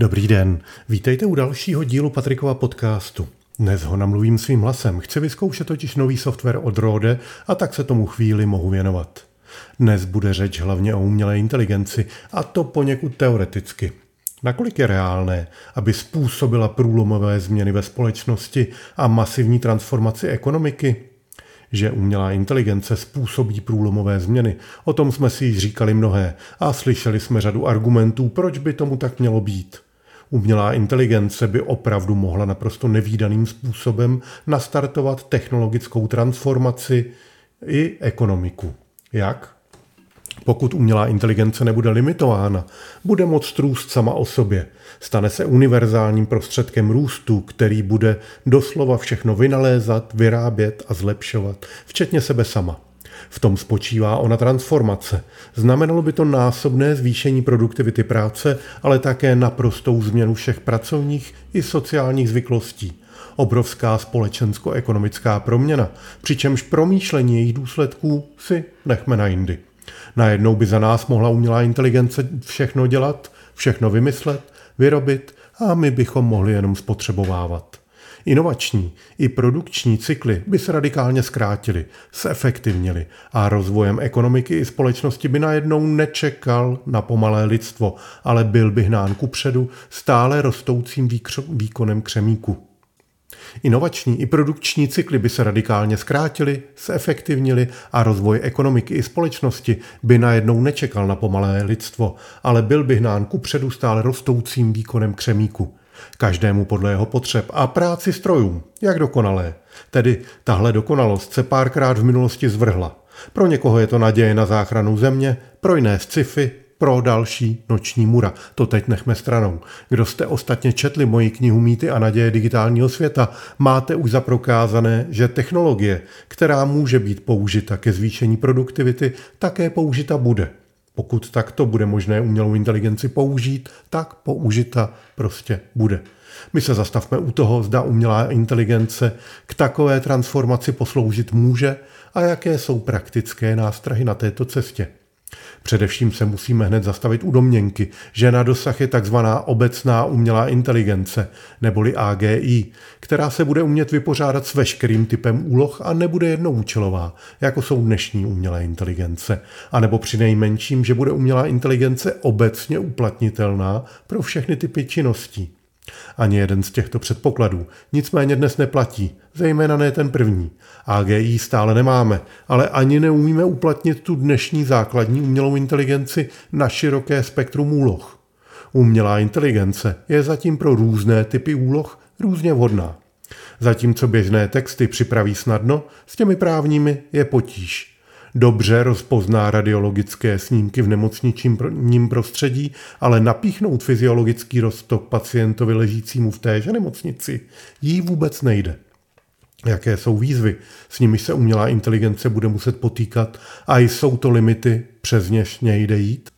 Dobrý den, vítejte u dalšího dílu Patrikova podcastu. Dnes ho namluvím svým hlasem, chci vyzkoušet totiž nový software od Rode a tak se tomu chvíli mohu věnovat. Dnes bude řeč hlavně o umělé inteligenci a to poněkud teoreticky. Nakolik je reálné, aby způsobila průlomové změny ve společnosti a masivní transformaci ekonomiky? Že umělá inteligence způsobí průlomové změny, o tom jsme si již říkali mnohé a slyšeli jsme řadu argumentů, proč by tomu tak mělo být. Umělá inteligence by opravdu mohla naprosto nevýdaným způsobem nastartovat technologickou transformaci i ekonomiku. Jak? Pokud umělá inteligence nebude limitována, bude moct růst sama o sobě. Stane se univerzálním prostředkem růstu, který bude doslova všechno vynalézat, vyrábět a zlepšovat, včetně sebe sama. V tom spočívá ona transformace. Znamenalo by to násobné zvýšení produktivity práce, ale také naprostou změnu všech pracovních i sociálních zvyklostí. Obrovská společensko-ekonomická proměna, přičemž promýšlení jejich důsledků si nechme na jindy. Najednou by za nás mohla umělá inteligence všechno dělat, všechno vymyslet, vyrobit a my bychom mohli jenom spotřebovávat. Inovační i produkční cykly by se radikálně zkrátily, zefektivnily a rozvojem ekonomiky i společnosti by najednou nečekal na pomalé lidstvo, ale byl by hnán kupředu stále rostoucím výkonem křemíku. Inovační i produkční cykly by se radikálně zkrátily, zefektivnily a rozvoj ekonomiky i společnosti by najednou nečekal na pomalé lidstvo, ale byl by hnán ku předu stále rostoucím výkonem křemíku. Každému podle jeho potřeb a práci strojům, jak dokonalé. Tedy tahle dokonalost se párkrát v minulosti zvrhla. Pro někoho je to naděje na záchranu země, pro jiné sci-fi, pro další noční mura. To teď nechme stranou. Kdo jste ostatně četli moji knihu Mýty a naděje digitálního světa, máte už zaprokázané, že technologie, která může být použita ke zvýšení produktivity, také použita bude. Pokud takto bude možné umělou inteligenci použít, tak použita prostě bude. My se zastavme u toho, zda umělá inteligence k takové transformaci posloužit může a jaké jsou praktické nástrahy na této cestě. Především se musíme hned zastavit u domněnky, že na dosah je takzvaná obecná umělá inteligence, neboli AGI, která se bude umět vypořádat s veškerým typem úloh a nebude jednoučelová, jako jsou dnešní umělé inteligence, a nebo při nejmenším, že bude umělá inteligence obecně uplatnitelná pro všechny typy činností. Ani jeden z těchto předpokladů nicméně dnes neplatí, zejména ne ten první. AGI stále nemáme, ale ani neumíme uplatnit tu dnešní základní umělou inteligenci na široké spektrum úloh. Umělá inteligence je zatím pro různé typy úloh různě vhodná. Zatímco běžné texty připraví snadno, s těmi právními je potíž dobře rozpozná radiologické snímky v nemocničním prostředí, ale napíchnout fyziologický roztok pacientovi ležícímu v téže nemocnici jí vůbec nejde. Jaké jsou výzvy, s nimi se umělá inteligence bude muset potýkat a jsou to limity, přes něž nejde jít?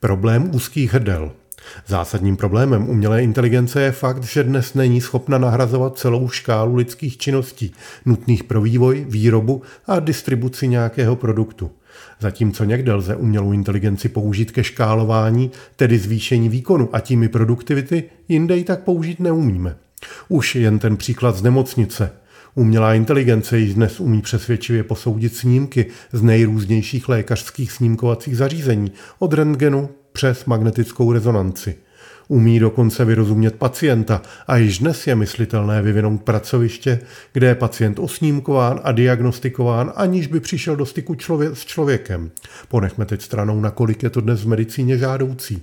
Problém úzkých hrdel – Zásadním problémem umělé inteligence je fakt, že dnes není schopna nahrazovat celou škálu lidských činností, nutných pro vývoj, výrobu a distribuci nějakého produktu. Zatímco někde lze umělou inteligenci použít ke škálování, tedy zvýšení výkonu a tím i produktivity, jinde ji tak použít neumíme. Už jen ten příklad z nemocnice. Umělá inteligence již dnes umí přesvědčivě posoudit snímky z nejrůznějších lékařských snímkovacích zařízení, od rentgenu přes magnetickou rezonanci. Umí dokonce vyrozumět pacienta a již dnes je myslitelné vyvinout pracoviště, kde je pacient osnímkován a diagnostikován, aniž by přišel do styku člově- s člověkem. Ponechme teď stranou, nakolik je to dnes v medicíně žádoucí.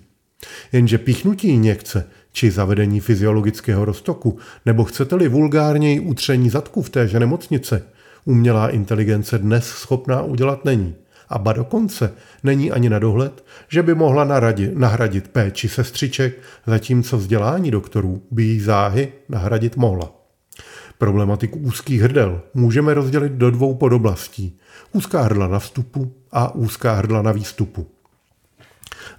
Jenže píchnutí injekce či zavedení fyziologického roztoku, nebo chcete-li vulgárněji utření zadku v téže nemocnice, umělá inteligence dnes schopná udělat není a ba dokonce není ani na dohled, že by mohla naradit, nahradit péči sestřiček, zatímco vzdělání doktorů by jí záhy nahradit mohla. Problematiku úzkých hrdel můžeme rozdělit do dvou podoblastí. Úzká hrdla na vstupu a úzká hrdla na výstupu.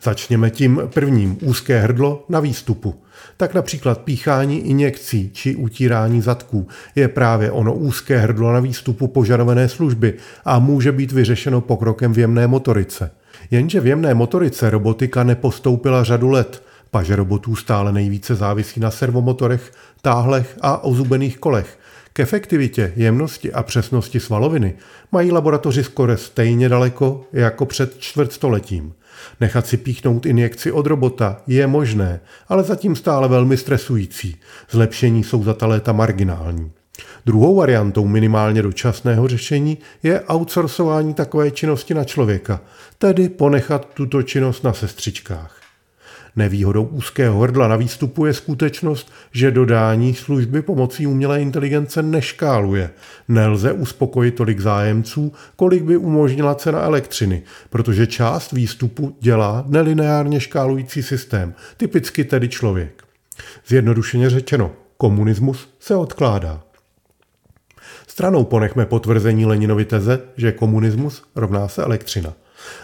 Začněme tím prvním, úzké hrdlo na výstupu. Tak například píchání injekcí či utírání zadků je právě ono úzké hrdlo na výstupu požadované služby a může být vyřešeno pokrokem v jemné motorice. Jenže v jemné motorice robotika nepostoupila řadu let, Paže robotů stále nejvíce závisí na servomotorech, táhlech a ozubených kolech. K efektivitě, jemnosti a přesnosti svaloviny mají laboratoři skoro stejně daleko jako před čtvrtstoletím. Nechat si píchnout injekci od robota je možné, ale zatím stále velmi stresující. Zlepšení jsou za ta léta marginální. Druhou variantou minimálně dočasného řešení je outsourcování takové činnosti na člověka, tedy ponechat tuto činnost na sestřičkách. Nevýhodou úzkého hrdla na výstupu je skutečnost, že dodání služby pomocí umělé inteligence neškáluje. Nelze uspokojit tolik zájemců, kolik by umožnila cena elektřiny, protože část výstupu dělá nelineárně škálující systém, typicky tedy člověk. Zjednodušeně řečeno, komunismus se odkládá. Stranou ponechme potvrzení Leninovy teze, že komunismus rovná se elektřina.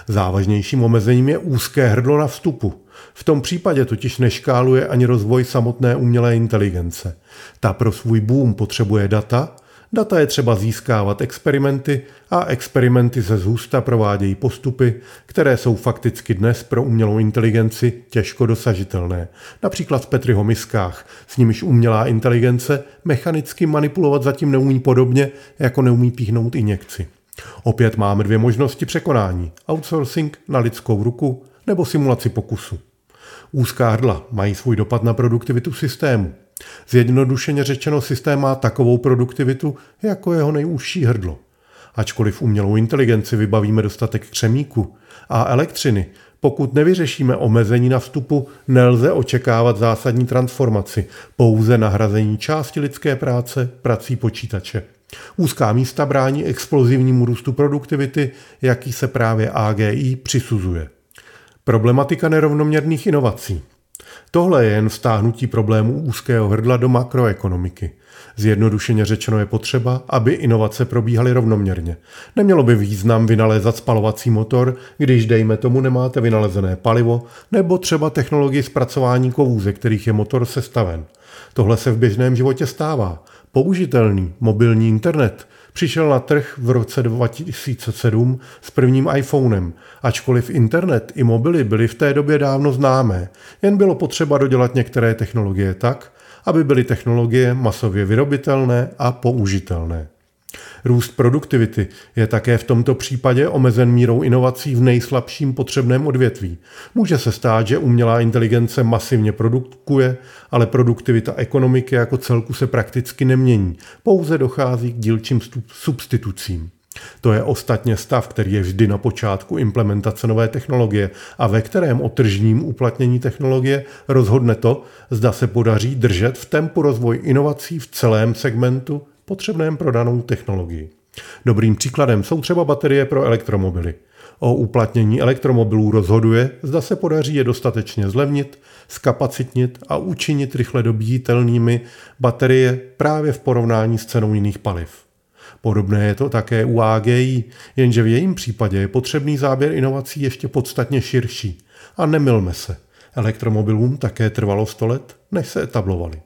Závažnějším omezením je úzké hrdlo na vstupu. V tom případě totiž neškáluje ani rozvoj samotné umělé inteligence. Ta pro svůj boom potřebuje data, data je třeba získávat experimenty a experimenty se zhusta provádějí postupy, které jsou fakticky dnes pro umělou inteligenci těžko dosažitelné. Například v Petriho miskách, s nimiž umělá inteligence mechanicky manipulovat zatím neumí podobně, jako neumí píchnout injekci. Opět máme dvě možnosti překonání. Outsourcing na lidskou ruku nebo simulaci pokusu. Úzká hrdla mají svůj dopad na produktivitu systému. Zjednodušeně řečeno, systém má takovou produktivitu jako jeho nejúžší hrdlo. Ačkoliv umělou inteligenci vybavíme dostatek křemíku a elektřiny, pokud nevyřešíme omezení na vstupu, nelze očekávat zásadní transformaci, pouze nahrazení části lidské práce prací počítače. Úzká místa brání explozivnímu růstu produktivity, jaký se právě AGI přisuzuje. Problematika nerovnoměrných inovací. Tohle je jen vstáhnutí problémů úzkého hrdla do makroekonomiky. Zjednodušeně řečeno je potřeba, aby inovace probíhaly rovnoměrně. Nemělo by význam vynalézat spalovací motor, když dejme tomu nemáte vynalezené palivo, nebo třeba technologii zpracování kovů, ze kterých je motor sestaven. Tohle se v běžném životě stává. Použitelný mobilní internet přišel na trh v roce 2007 s prvním iPhonem, ačkoliv internet i mobily byly v té době dávno známé, jen bylo potřeba dodělat některé technologie tak, aby byly technologie masově vyrobitelné a použitelné. Růst produktivity je také v tomto případě omezen mírou inovací v nejslabším potřebném odvětví. Může se stát, že umělá inteligence masivně produkuje, ale produktivita ekonomiky jako celku se prakticky nemění. Pouze dochází k dílčím substitucím. To je ostatně stav, který je vždy na počátku implementace nové technologie a ve kterém o tržním uplatnění technologie rozhodne to, zda se podaří držet v tempu rozvoj inovací v celém segmentu potřebném pro danou technologii. Dobrým příkladem jsou třeba baterie pro elektromobily. O uplatnění elektromobilů rozhoduje, zda se podaří je dostatečně zlevnit, skapacitnit a učinit rychle dobíjitelnými baterie právě v porovnání s cenou jiných paliv. Podobné je to také u AGI, jenže v jejím případě je potřebný záběr inovací ještě podstatně širší. A nemilme se, elektromobilům také trvalo 100 let, než se etablovali.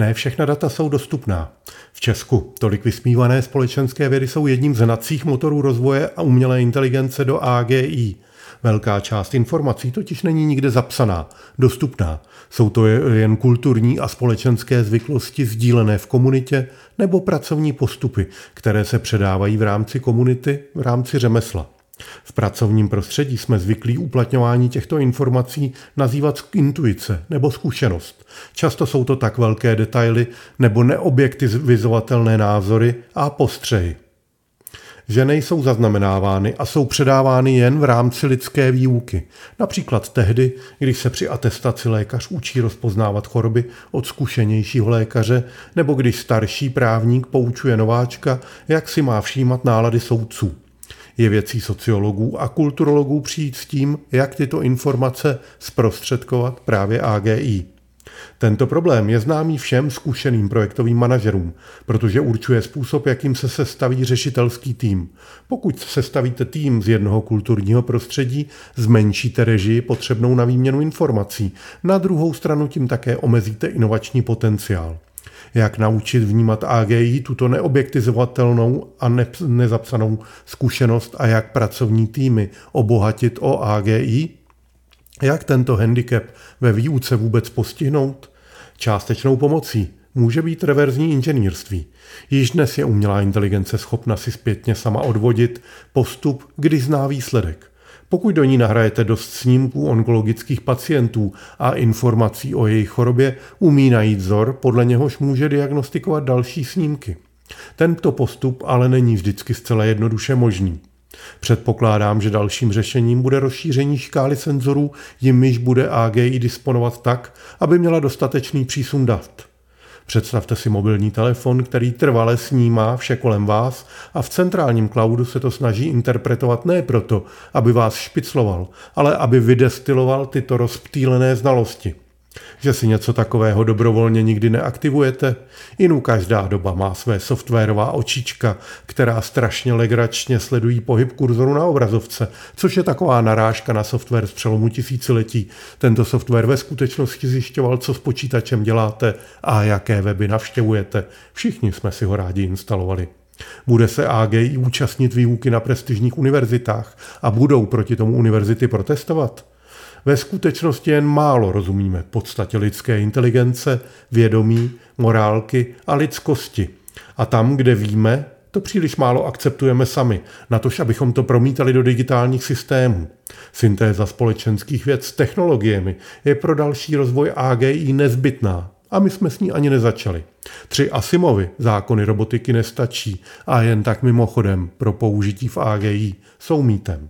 Ne všechna data jsou dostupná. V Česku tolik vysmívané společenské vědy jsou jedním z hnacích motorů rozvoje a umělé inteligence do AGI. Velká část informací totiž není nikde zapsaná, dostupná. Jsou to jen kulturní a společenské zvyklosti sdílené v komunitě nebo pracovní postupy, které se předávají v rámci komunity, v rámci řemesla. V pracovním prostředí jsme zvyklí uplatňování těchto informací nazývat intuice nebo zkušenost. Často jsou to tak velké detaily nebo neobjektivizovatelné názory a postřehy že nejsou zaznamenávány a jsou předávány jen v rámci lidské výuky. Například tehdy, když se při atestaci lékař učí rozpoznávat choroby od zkušenějšího lékaře, nebo když starší právník poučuje nováčka, jak si má všímat nálady soudců. Je věcí sociologů a kulturologů přijít s tím, jak tyto informace zprostředkovat právě AGI. Tento problém je známý všem zkušeným projektovým manažerům, protože určuje způsob, jakým se sestaví řešitelský tým. Pokud sestavíte tým z jednoho kulturního prostředí, zmenšíte režii potřebnou na výměnu informací. Na druhou stranu tím také omezíte inovační potenciál jak naučit vnímat AGI, tuto neobjektizovatelnou a ne- nezapsanou zkušenost a jak pracovní týmy obohatit o AGI, Jak tento handicap ve výuce vůbec postihnout? Částečnou pomocí může být reverzní inženýrství. Již dnes je umělá inteligence schopna si zpětně sama odvodit postup, kdy zná výsledek. Pokud do ní nahrajete dost snímků onkologických pacientů a informací o jejich chorobě, umí najít vzor, podle něhož může diagnostikovat další snímky. Tento postup ale není vždycky zcela jednoduše možný. Předpokládám, že dalším řešením bude rozšíření škály senzorů, jimiž bude AGI disponovat tak, aby měla dostatečný přísun dat. Představte si mobilní telefon, který trvale snímá vše kolem vás a v centrálním cloudu se to snaží interpretovat ne proto, aby vás špicloval, ale aby vydestiloval tyto rozptýlené znalosti. Že si něco takového dobrovolně nikdy neaktivujete? Inu každá doba má své softwarová očička, která strašně legračně sledují pohyb kurzoru na obrazovce, což je taková narážka na software z přelomu tisíciletí. Tento software ve skutečnosti zjišťoval, co s počítačem děláte a jaké weby navštěvujete. Všichni jsme si ho rádi instalovali. Bude se AGI účastnit výuky na prestižních univerzitách a budou proti tomu univerzity protestovat? Ve skutečnosti jen málo rozumíme podstatě lidské inteligence, vědomí, morálky a lidskosti. A tam, kde víme, to příliš málo akceptujeme sami, natož abychom to promítali do digitálních systémů. Syntéza společenských věd s technologiemi je pro další rozvoj AGI nezbytná a my jsme s ní ani nezačali. Tři Asimovy zákony robotiky nestačí a jen tak mimochodem pro použití v AGI jsou mýtem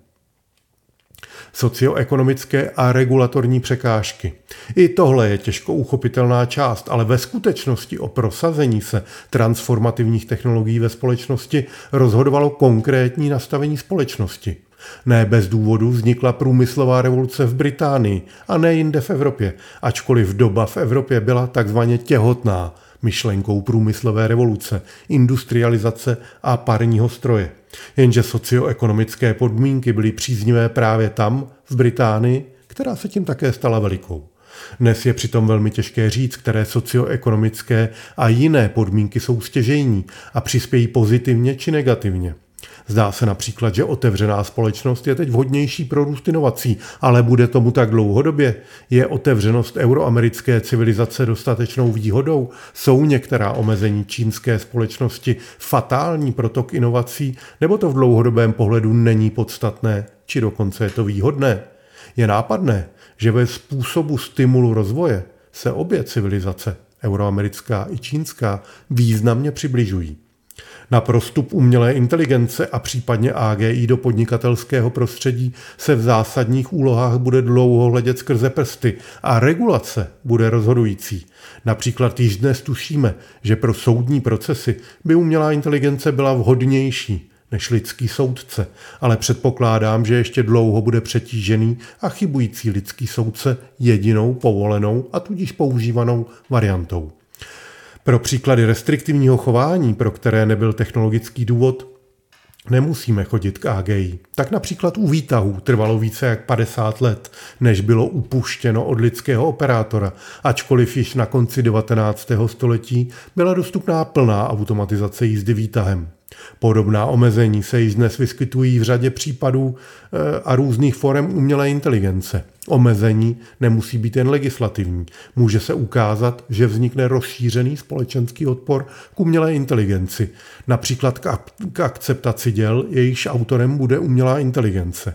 socioekonomické a regulatorní překážky. I tohle je těžko uchopitelná část, ale ve skutečnosti o prosazení se transformativních technologií ve společnosti rozhodovalo konkrétní nastavení společnosti. Ne bez důvodu vznikla průmyslová revoluce v Británii a ne jinde v Evropě, ačkoliv doba v Evropě byla takzvaně těhotná myšlenkou průmyslové revoluce, industrializace a parního stroje. Jenže socioekonomické podmínky byly příznivé právě tam, v Británii, která se tím také stala velikou. Dnes je přitom velmi těžké říct, které socioekonomické a jiné podmínky jsou stěžejní a přispějí pozitivně či negativně. Zdá se například, že otevřená společnost je teď vhodnější pro růst inovací, ale bude tomu tak dlouhodobě? Je otevřenost euroamerické civilizace dostatečnou výhodou? Jsou některá omezení čínské společnosti fatální pro tok inovací, nebo to v dlouhodobém pohledu není podstatné, či dokonce je to výhodné? Je nápadné, že ve způsobu stimulu rozvoje se obě civilizace, euroamerická i čínská, významně přibližují. Na prostup umělé inteligence a případně AGI do podnikatelského prostředí se v zásadních úlohách bude dlouho hledět skrze prsty a regulace bude rozhodující. Například již dnes tušíme, že pro soudní procesy by umělá inteligence byla vhodnější než lidský soudce, ale předpokládám, že ještě dlouho bude přetížený a chybující lidský soudce jedinou povolenou a tudíž používanou variantou. Pro příklady restriktivního chování, pro které nebyl technologický důvod, Nemusíme chodit k AGI. Tak například u výtahů trvalo více jak 50 let, než bylo upuštěno od lidského operátora, ačkoliv již na konci 19. století byla dostupná plná automatizace jízdy výtahem. Podobná omezení se již dnes vyskytují v řadě případů eh, a různých forem umělé inteligence. Omezení nemusí být jen legislativní. Může se ukázat, že vznikne rozšířený společenský odpor k umělé inteligenci, například k akceptaci děl, jejichž autorem bude umělá inteligence.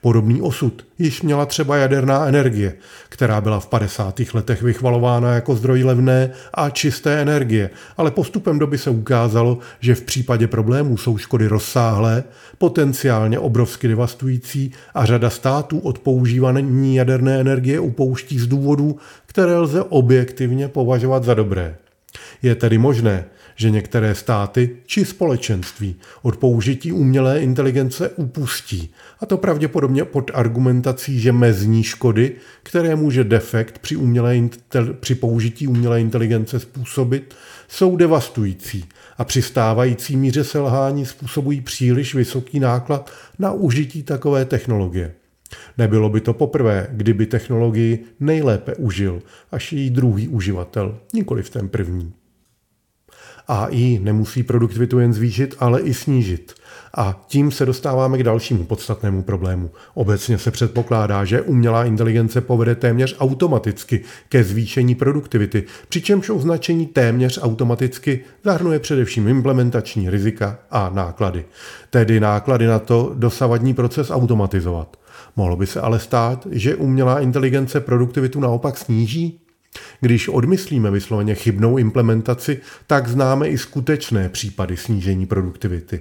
Podobný osud již měla třeba jaderná energie, která byla v 50. letech vychvalována jako zdroj levné a čisté energie, ale postupem doby se ukázalo, že v případě problémů jsou škody rozsáhlé, potenciálně obrovsky devastující a řada států od používání jaderné energie upouští z důvodů, které lze objektivně považovat za dobré. Je tedy možné, že některé státy či společenství od použití umělé inteligence upustí, a to pravděpodobně pod argumentací, že mezní škody, které může defekt při, umělé, při použití umělé inteligence způsobit, jsou devastující a při stávající míře selhání způsobují příliš vysoký náklad na užití takové technologie. Nebylo by to poprvé, kdyby technologii nejlépe užil až její druhý uživatel, nikoli v ten první. AI nemusí produktivitu jen zvýšit, ale i snížit. A tím se dostáváme k dalšímu podstatnému problému. Obecně se předpokládá, že umělá inteligence povede téměř automaticky ke zvýšení produktivity, přičemž označení téměř automaticky zahrnuje především implementační rizika a náklady. Tedy náklady na to dosavadní proces automatizovat. Mohlo by se ale stát, že umělá inteligence produktivitu naopak sníží? Když odmyslíme vysloveně chybnou implementaci, tak známe i skutečné případy snížení produktivity.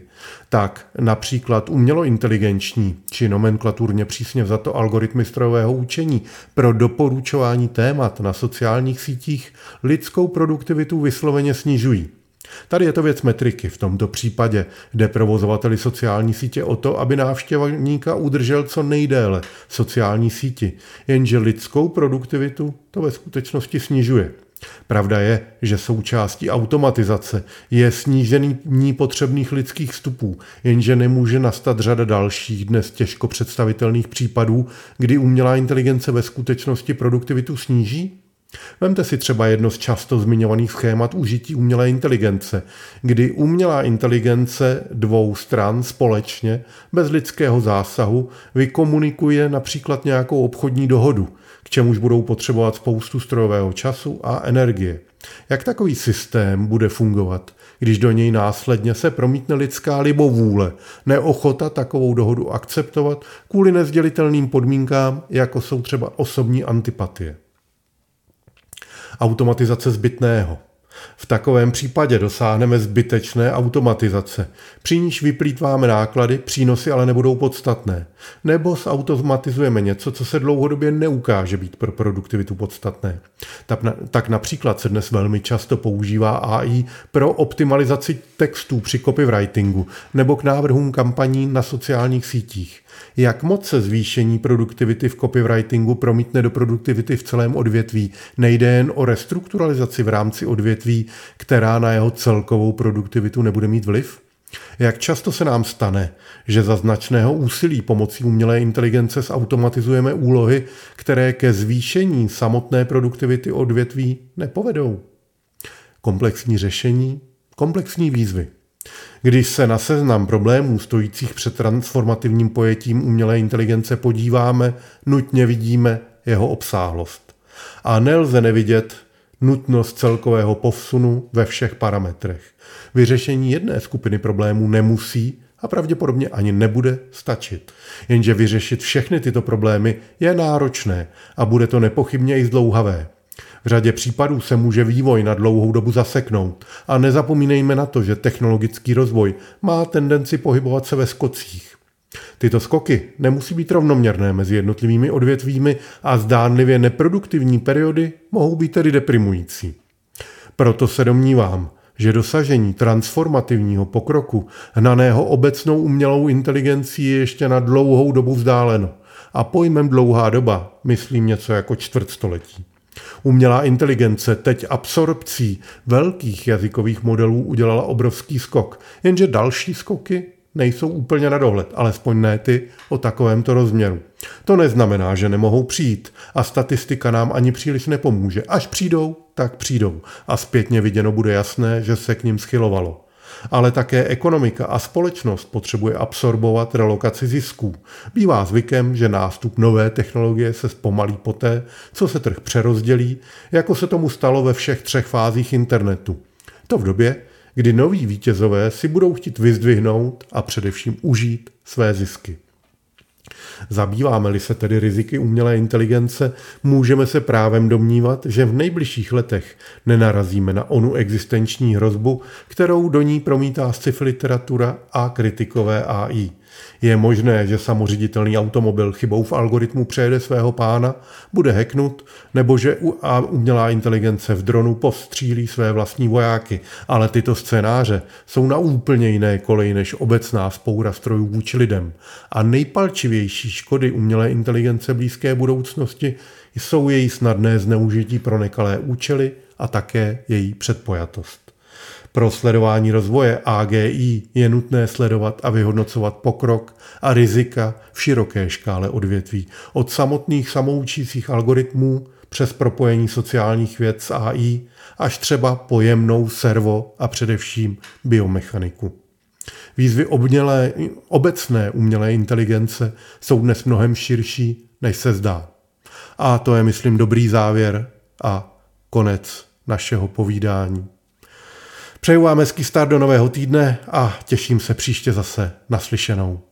Tak například umělointeligenční či nomenklaturně přísně za to algoritmy strojového učení pro doporučování témat na sociálních sítích lidskou produktivitu vysloveně snižují. Tady je to věc metriky. V tomto případě jde provozovateli sociální sítě o to, aby návštěvníka udržel co nejdéle v sociální síti, jenže lidskou produktivitu to ve skutečnosti snižuje. Pravda je, že součástí automatizace je snížení potřebných lidských vstupů, jenže nemůže nastat řada dalších dnes těžko představitelných případů, kdy umělá inteligence ve skutečnosti produktivitu sníží Vemte si třeba jedno z často zmiňovaných schémat užití umělé inteligence, kdy umělá inteligence dvou stran společně, bez lidského zásahu, vykomunikuje například nějakou obchodní dohodu, k čemuž budou potřebovat spoustu strojového času a energie. Jak takový systém bude fungovat, když do něj následně se promítne lidská libovůle, neochota takovou dohodu akceptovat kvůli nezdělitelným podmínkám, jako jsou třeba osobní antipatie automatizace zbytného. V takovém případě dosáhneme zbytečné automatizace, při níž vyplýtváme náklady, přínosy ale nebudou podstatné. Nebo zautomatizujeme něco, co se dlouhodobě neukáže být pro produktivitu podstatné. Tak, na, tak například se dnes velmi často používá AI pro optimalizaci textů při copywritingu nebo k návrhům kampaní na sociálních sítích. Jak moc se zvýšení produktivity v copywritingu promítne do produktivity v celém odvětví? Nejde jen o restrukturalizaci v rámci odvětví, která na jeho celkovou produktivitu nebude mít vliv? Jak často se nám stane, že za značného úsilí pomocí umělé inteligence zautomatizujeme úlohy, které ke zvýšení samotné produktivity odvětví nepovedou? Komplexní řešení, komplexní výzvy. Když se na seznam problémů stojících před transformativním pojetím umělé inteligence podíváme, nutně vidíme jeho obsáhlost. A nelze nevidět nutnost celkového povsunu ve všech parametrech. Vyřešení jedné skupiny problémů nemusí a pravděpodobně ani nebude stačit. Jenže vyřešit všechny tyto problémy je náročné a bude to nepochybně i zdlouhavé. V řadě případů se může vývoj na dlouhou dobu zaseknout a nezapomínejme na to, že technologický rozvoj má tendenci pohybovat se ve skocích. Tyto skoky nemusí být rovnoměrné mezi jednotlivými odvětvími a zdánlivě neproduktivní periody mohou být tedy deprimující. Proto se domnívám, že dosažení transformativního pokroku hnaného obecnou umělou inteligencí je ještě na dlouhou dobu vzdáleno. A pojmem dlouhá doba myslím něco jako čtvrtstoletí. Umělá inteligence teď absorpcí velkých jazykových modelů udělala obrovský skok, jenže další skoky nejsou úplně na dohled, alespoň ne ty o takovémto rozměru. To neznamená, že nemohou přijít a statistika nám ani příliš nepomůže. Až přijdou, tak přijdou a zpětně viděno bude jasné, že se k ním schylovalo ale také ekonomika a společnost potřebuje absorbovat relokaci zisků. Bývá zvykem, že nástup nové technologie se zpomalí poté, co se trh přerozdělí, jako se tomu stalo ve všech třech fázích internetu. To v době, kdy noví vítězové si budou chtít vyzdvihnout a především užít své zisky. Zabýváme-li se tedy riziky umělé inteligence, můžeme se právem domnívat, že v nejbližších letech nenarazíme na onu existenční hrozbu, kterou do ní promítá sci-fi literatura a kritikové AI – je možné, že samoředitelný automobil chybou v algoritmu přejede svého pána, bude heknut, nebo že umělá inteligence v dronu postřílí své vlastní vojáky. Ale tyto scénáře jsou na úplně jiné koleji než obecná spoura strojů vůči lidem. A nejpalčivější škody umělé inteligence blízké budoucnosti jsou její snadné zneužití pro nekalé účely a také její předpojatost. Pro sledování rozvoje AGI je nutné sledovat a vyhodnocovat pokrok a rizika v široké škále odvětví, od samotných samoučících algoritmů přes propojení sociálních věd s AI až třeba pojemnou servo a především biomechaniku. Výzvy obnělé, obecné umělé inteligence jsou dnes mnohem širší, než se zdá. A to je, myslím, dobrý závěr a konec našeho povídání. Přeju vám hezký start do nového týdne a těším se příště zase naslyšenou.